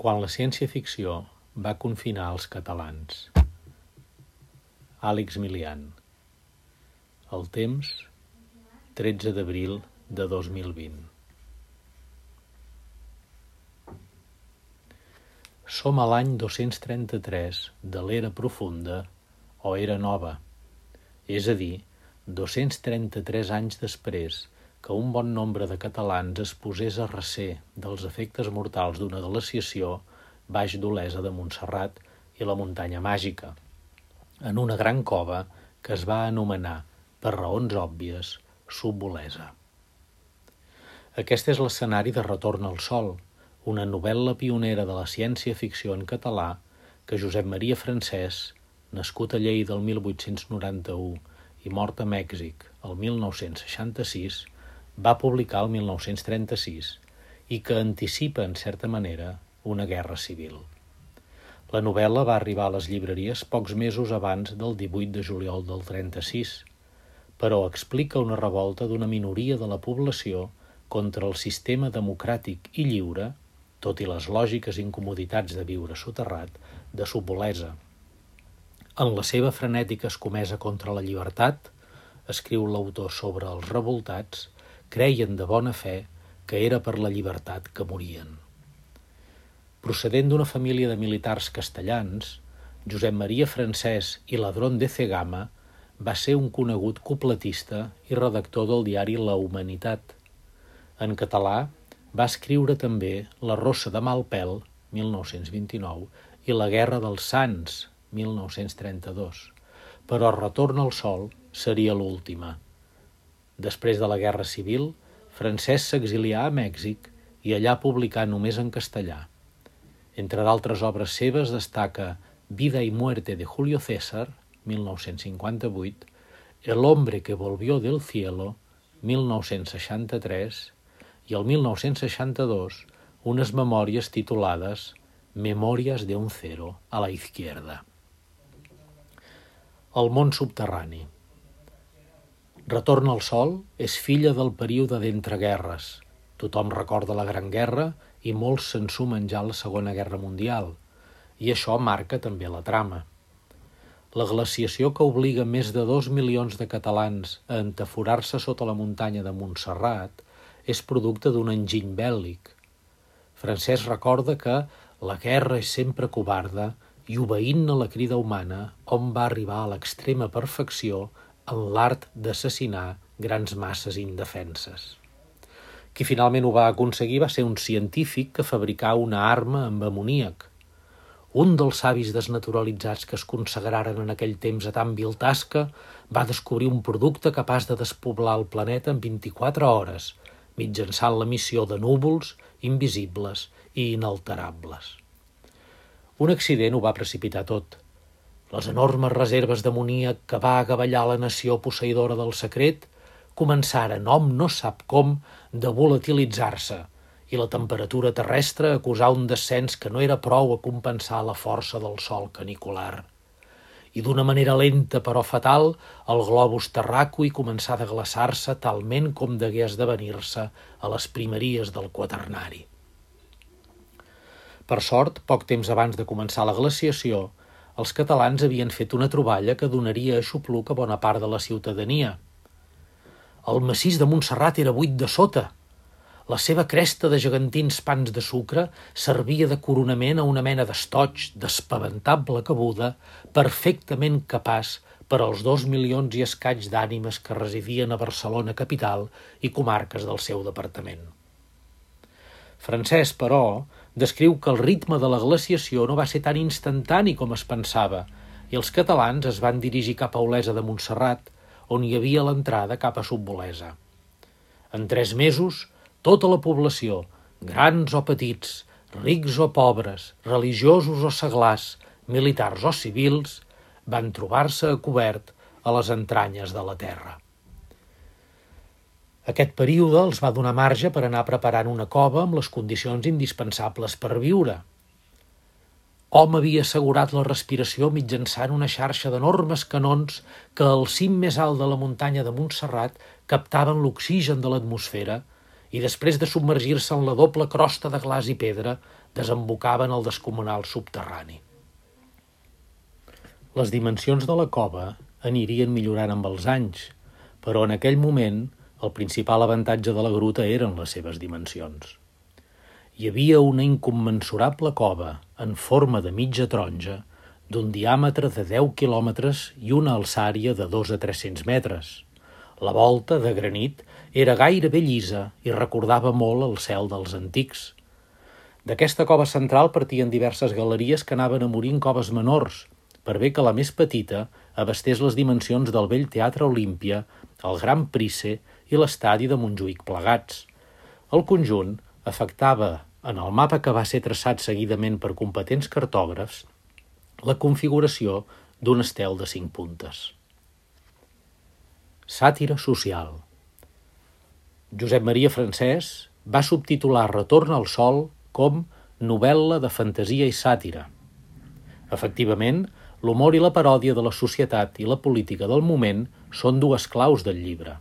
quan la ciència-ficció va confinar els catalans. Àlex Milian. El temps, 13 d'abril de 2020. Som a l'any 233 de l'era profunda o era nova, és a dir, 233 anys després que un bon nombre de catalans es posés a recer dels efectes mortals d'una glaciació baix d'Olesa de Montserrat i la muntanya màgica, en una gran cova que es va anomenar, per raons òbvies, Subolesa. Aquest és l'escenari de Retorn al Sol, una novel·la pionera de la ciència-ficció en català que Josep Maria Francès, nascut a Lleida el 1891 i mort a Mèxic el 1966, va publicar el 1936 i que anticipa, en certa manera, una guerra civil. La novel·la va arribar a les llibreries pocs mesos abans del 18 de juliol del 36, però explica una revolta d'una minoria de la població contra el sistema democràtic i lliure, tot i les lògiques incomoditats de viure soterrat, de Sobolesa. En la seva frenètica escomesa contra la llibertat, escriu l'autor sobre els revoltats, creien de bona fe que era per la llibertat que morien. Procedent d'una família de militars castellans, Josep Maria Francès i Ladrón de Cegama va ser un conegut cupletista i redactor del diari La Humanitat. En català va escriure també La rossa de Malpel, 1929, i La guerra dels Sants, 1932, però Retorn al Sol seria l'última. Després de la Guerra Civil, Francesc s'exilià a Mèxic i allà publicà només en castellà. Entre d'altres obres seves destaca Vida y muerte de Julio César, 1958, El hombre que volvió del cielo, 1963, i el 1962 unes memòries titulades Memòries de un cero a la izquierda. El món subterrani. Retorn al sol és filla del període d'entreguerres. Tothom recorda la Gran Guerra i molts se'n sumen ja a la Segona Guerra Mundial, i això marca també la trama. La glaciació que obliga més de dos milions de catalans a entaforar-se sota la muntanya de Montserrat és producte d'un enginy bèl·lic. Francesc recorda que la guerra és sempre covarda i obeint-ne la crida humana, on va arribar a l'extrema perfecció en l'art d'assassinar grans masses indefenses. Qui finalment ho va aconseguir va ser un científic que fabricà una arma amb amoníac. Un dels savis desnaturalitzats que es consagraren en aquell temps a tan vil tasca va descobrir un producte capaç de despoblar el planeta en 24 hores, mitjançant l'emissió de núvols invisibles i inalterables. Un accident ho va precipitar tot – les enormes reserves d'amoníac que va agavellar la nació posseïdora del secret començaren, hom no sap com, de volatilitzar-se i la temperatura terrestre acusà un descens que no era prou a compensar la força del sol canicular. I d'una manera lenta però fatal, el globus terraco hi començà a glaçar-se talment com degué esdevenir-se a les primeries del quaternari. Per sort, poc temps abans de començar la glaciació, els catalans havien fet una troballa que donaria aixopluc a bona part de la ciutadania. El massís de Montserrat era buit de sota. La seva cresta de gegantins pans de sucre servia de coronament a una mena d'estoig d'espaventable cabuda, perfectament capaç per als dos milions i escaig d'ànimes que residien a Barcelona capital i comarques del seu departament. Francesc, però, descriu que el ritme de la glaciació no va ser tan instantani com es pensava i els catalans es van dirigir cap a Olesa de Montserrat, on hi havia l'entrada cap a Subbolesa. En tres mesos, tota la població, grans o petits, rics o pobres, religiosos o seglars, militars o civils, van trobar-se a cobert a les entranyes de la terra. Aquest període els va donar marge per anar preparant una cova amb les condicions indispensables per viure. Hom havia assegurat la respiració mitjançant una xarxa d'enormes canons que al cim més alt de la muntanya de Montserrat captaven l'oxigen de l'atmosfera i després de submergir-se en la doble crosta de glaç i pedra, desembocaven al descomunal subterrani. Les dimensions de la cova anirien millorant amb els anys, però en aquell moment el principal avantatge de la gruta eren les seves dimensions. Hi havia una incommensurable cova en forma de mitja taronja d'un diàmetre de 10 quilòmetres i una alçària de 2 a 300 metres. La volta, de granit, era gairebé llisa i recordava molt el cel dels antics. D'aquesta cova central partien diverses galeries que anaven a morir en coves menors, per bé que la més petita abastés les dimensions del vell Teatre Olímpia, el Gran Price i l'estadi de Montjuïc plegats. El conjunt afectava, en el mapa que va ser traçat seguidament per competents cartògrafs, la configuració d'un estel de cinc puntes. Sàtira social Josep Maria Francès va subtitular Retorn al Sol com novel·la de fantasia i sàtira. Efectivament, l'humor i la paròdia de la societat i la política del moment són dues claus del llibre.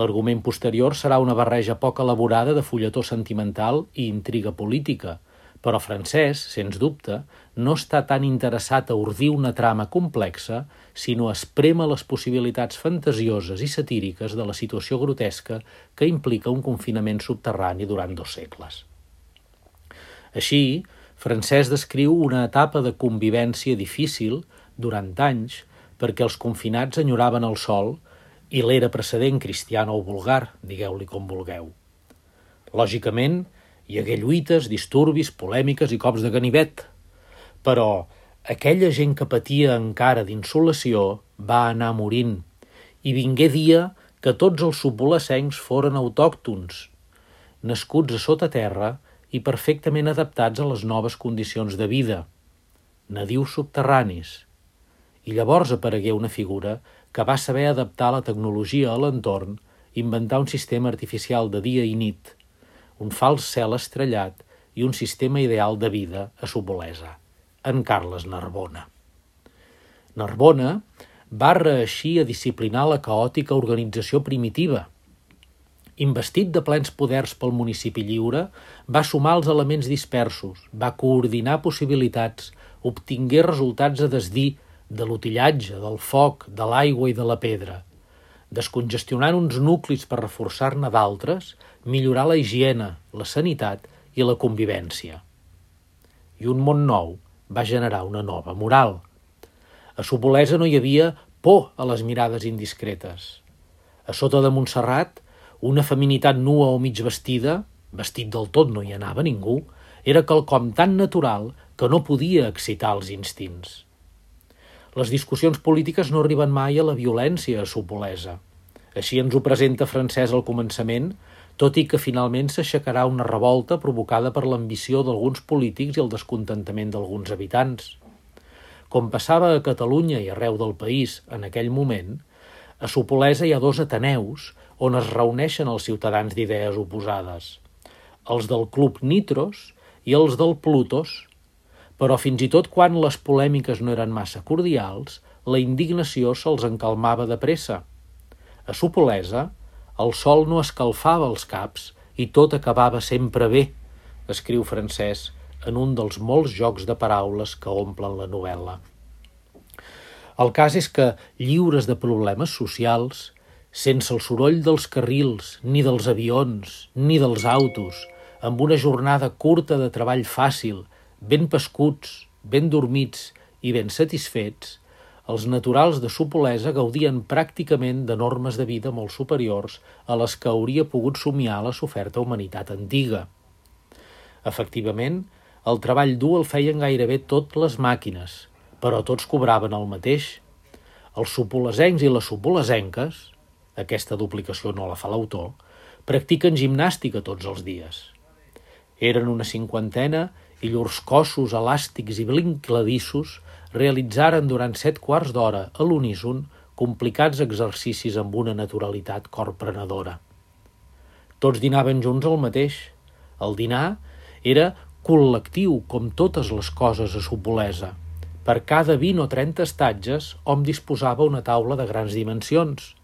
L'argument posterior serà una barreja poc elaborada de fulletó sentimental i intriga política, però Francès, sens dubte, no està tan interessat a ordir una trama complexa, sinó a esprema les possibilitats fantasioses i satíriques de la situació grotesca que implica un confinament subterrani durant dos segles. Així, Francès descriu una etapa de convivència difícil durant anys perquè els confinats enyoraven el sol i l'era precedent cristiana o vulgar, digueu-li com vulgueu. Lògicament, hi hagué lluites, disturbis, polèmiques i cops de ganivet. Però aquella gent que patia encara d'insolació va anar morint i vingué dia que tots els subolacencs foren autòctons, nascuts a sota terra i perfectament adaptats a les noves condicions de vida, nadius subterranis. I llavors aparegué una figura que va saber adaptar la tecnologia a l'entorn, inventar un sistema artificial de dia i nit – un fals cel estrellat i un sistema ideal de vida a Sobolesa, en Carles Narbona. Narbona va reeixir a disciplinar la caòtica organització primitiva. Investit de plens poders pel municipi lliure, va sumar els elements dispersos, va coordinar possibilitats, obtingué resultats a desdir de l'utillatge, del foc, de l'aigua i de la pedra. Descongestionant uns nuclis per reforçar-ne d'altres, millorar la higiene, la sanitat i la convivència. I un món nou va generar una nova moral. A Sobolesa no hi havia por a les mirades indiscretes. A sota de Montserrat, una feminitat nua o mig vestida, vestit del tot no hi anava ningú, era quelcom tan natural que no podia excitar els instints. Les discussions polítiques no arriben mai a la violència a Sopolesa. Així ens ho presenta Francès al començament, tot i que finalment s'aixecarà una revolta provocada per l'ambició d'alguns polítics i el descontentament d'alguns habitants. Com passava a Catalunya i arreu del país en aquell moment, a Sopolesa hi ha dos ateneus on es reuneixen els ciutadans d'idees oposades, els del Club Nitros i els del Plutos, però fins i tot quan les polèmiques no eren massa cordials, la indignació se'ls encalmava de pressa. A Sopolesa, el sol no escalfava els caps i tot acabava sempre bé, escriu Francès en un dels molts jocs de paraules que omplen la novel·la. El cas és que, lliures de problemes socials, sense el soroll dels carrils, ni dels avions, ni dels autos, amb una jornada curta de treball fàcil, ben pescuts, ben dormits i ben satisfets, els naturals de Sopolesa gaudien pràcticament de normes de vida molt superiors a les que hauria pogut somiar la soferta humanitat antiga. Efectivament, el treball dur el feien gairebé tot les màquines, però tots cobraven el mateix. Els sopolesencs i les sopolesenques, aquesta duplicació no la fa l'autor, practiquen gimnàstica tots els dies. Eren una cinquantena i llurs cossos elàstics i blincladissos realitzaren durant set quarts d'hora a l'uníson complicats exercicis amb una naturalitat corprenedora. Tots dinaven junts el mateix. El dinar era col·lectiu com totes les coses a Sopolesa. Per cada 20 o 30 estatges hom disposava una taula de grans dimensions.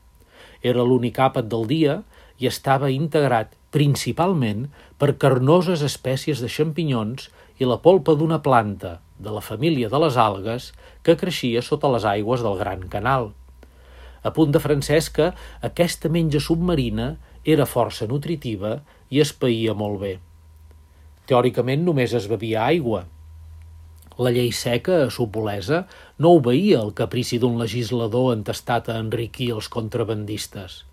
Era l'únic àpat del dia i estava integrat principalment per carnoses espècies de xampinyons i la polpa d'una planta, de la família de les algues, que creixia sota les aigües del Gran Canal. A punt de francès que aquesta menja submarina era força nutritiva i es païa molt bé. Teòricament només es bevia aigua. La llei seca a Sopolesa no obeïa el caprici d'un legislador entestat a enriquir els contrabandistes.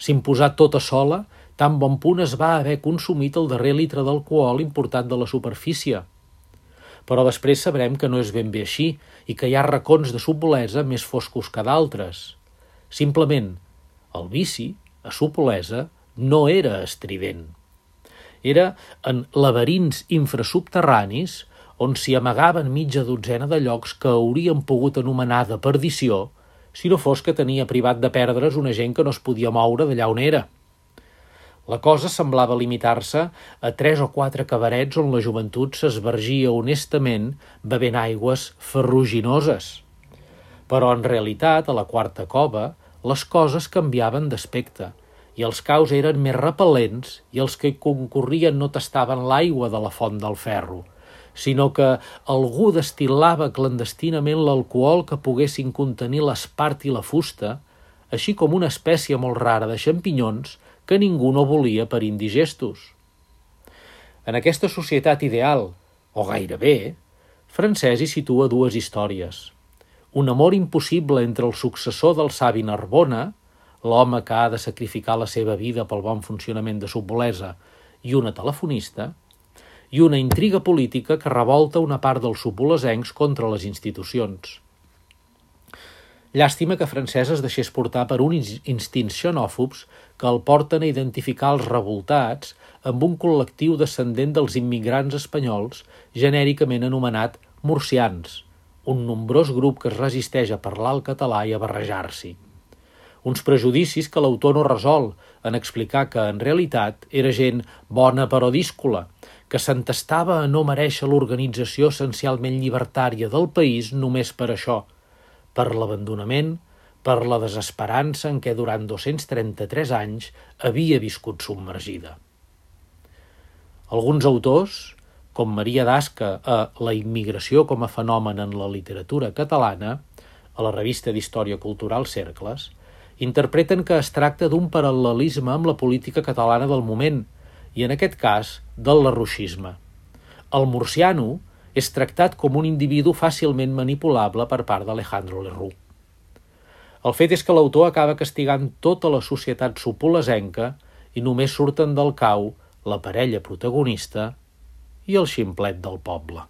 S'imposà tota sola tan bon punt es va haver consumit el darrer litre d'alcohol importat de la superfície. Però després sabrem que no és ben bé així i que hi ha racons de subbolesa més foscos que d'altres. Simplement, el vici, a subbolesa, no era estrident. Era en laberints infrasubterranis on s'hi amagaven mitja dotzena de llocs que haurien pogut anomenar de perdició si no fos que tenia privat de perdre's una gent que no es podia moure d'allà on era – la cosa semblava limitar-se a tres o quatre cabarets on la joventut s'esvergia honestament bevent aigües ferruginoses. Però en realitat, a la quarta cova, les coses canviaven d'aspecte i els caus eren més repel·lents i els que hi concorrien no tastaven l'aigua de la font del ferro, sinó que algú destil·lava clandestinament l'alcohol que poguessin contenir l'espart i la fusta, així com una espècie molt rara de xampinyons que ningú no volia per indigestos. En aquesta societat ideal, o gairebé, Francès hi situa dues històries. Un amor impossible entre el successor del savi Narbona, l'home que ha de sacrificar la seva vida pel bon funcionament de Subbolesa, i una telefonista, i una intriga política que revolta una part dels subbolesencs contra les institucions. Llàstima que Francesc es deixés portar per un instints xenòfobs que el porten a identificar els revoltats amb un col·lectiu descendent dels immigrants espanyols genèricament anomenat murcians, un nombrós grup que es resisteix a parlar el català i a barrejar-s'hi. Uns prejudicis que l'autor no resol en explicar que, en realitat, era gent bona però díscola, que s'entestava a no mereixer l'organització essencialment llibertària del país només per això – per l'abandonament, per la desesperança en què durant 233 anys havia viscut submergida. Alguns autors, com Maria d'Asca a La immigració com a fenomen en la literatura catalana, a la revista d'Història Cultural Cercles, interpreten que es tracta d'un paral·lelisme amb la política catalana del moment, i en aquest cas del larruixisme. El murciano és tractat com un individu fàcilment manipulable per part d'Alejandro Lerroux. El fet és que l'autor acaba castigant tota la societat supolesenca i només surten del cau la parella protagonista i el ximplet del poble.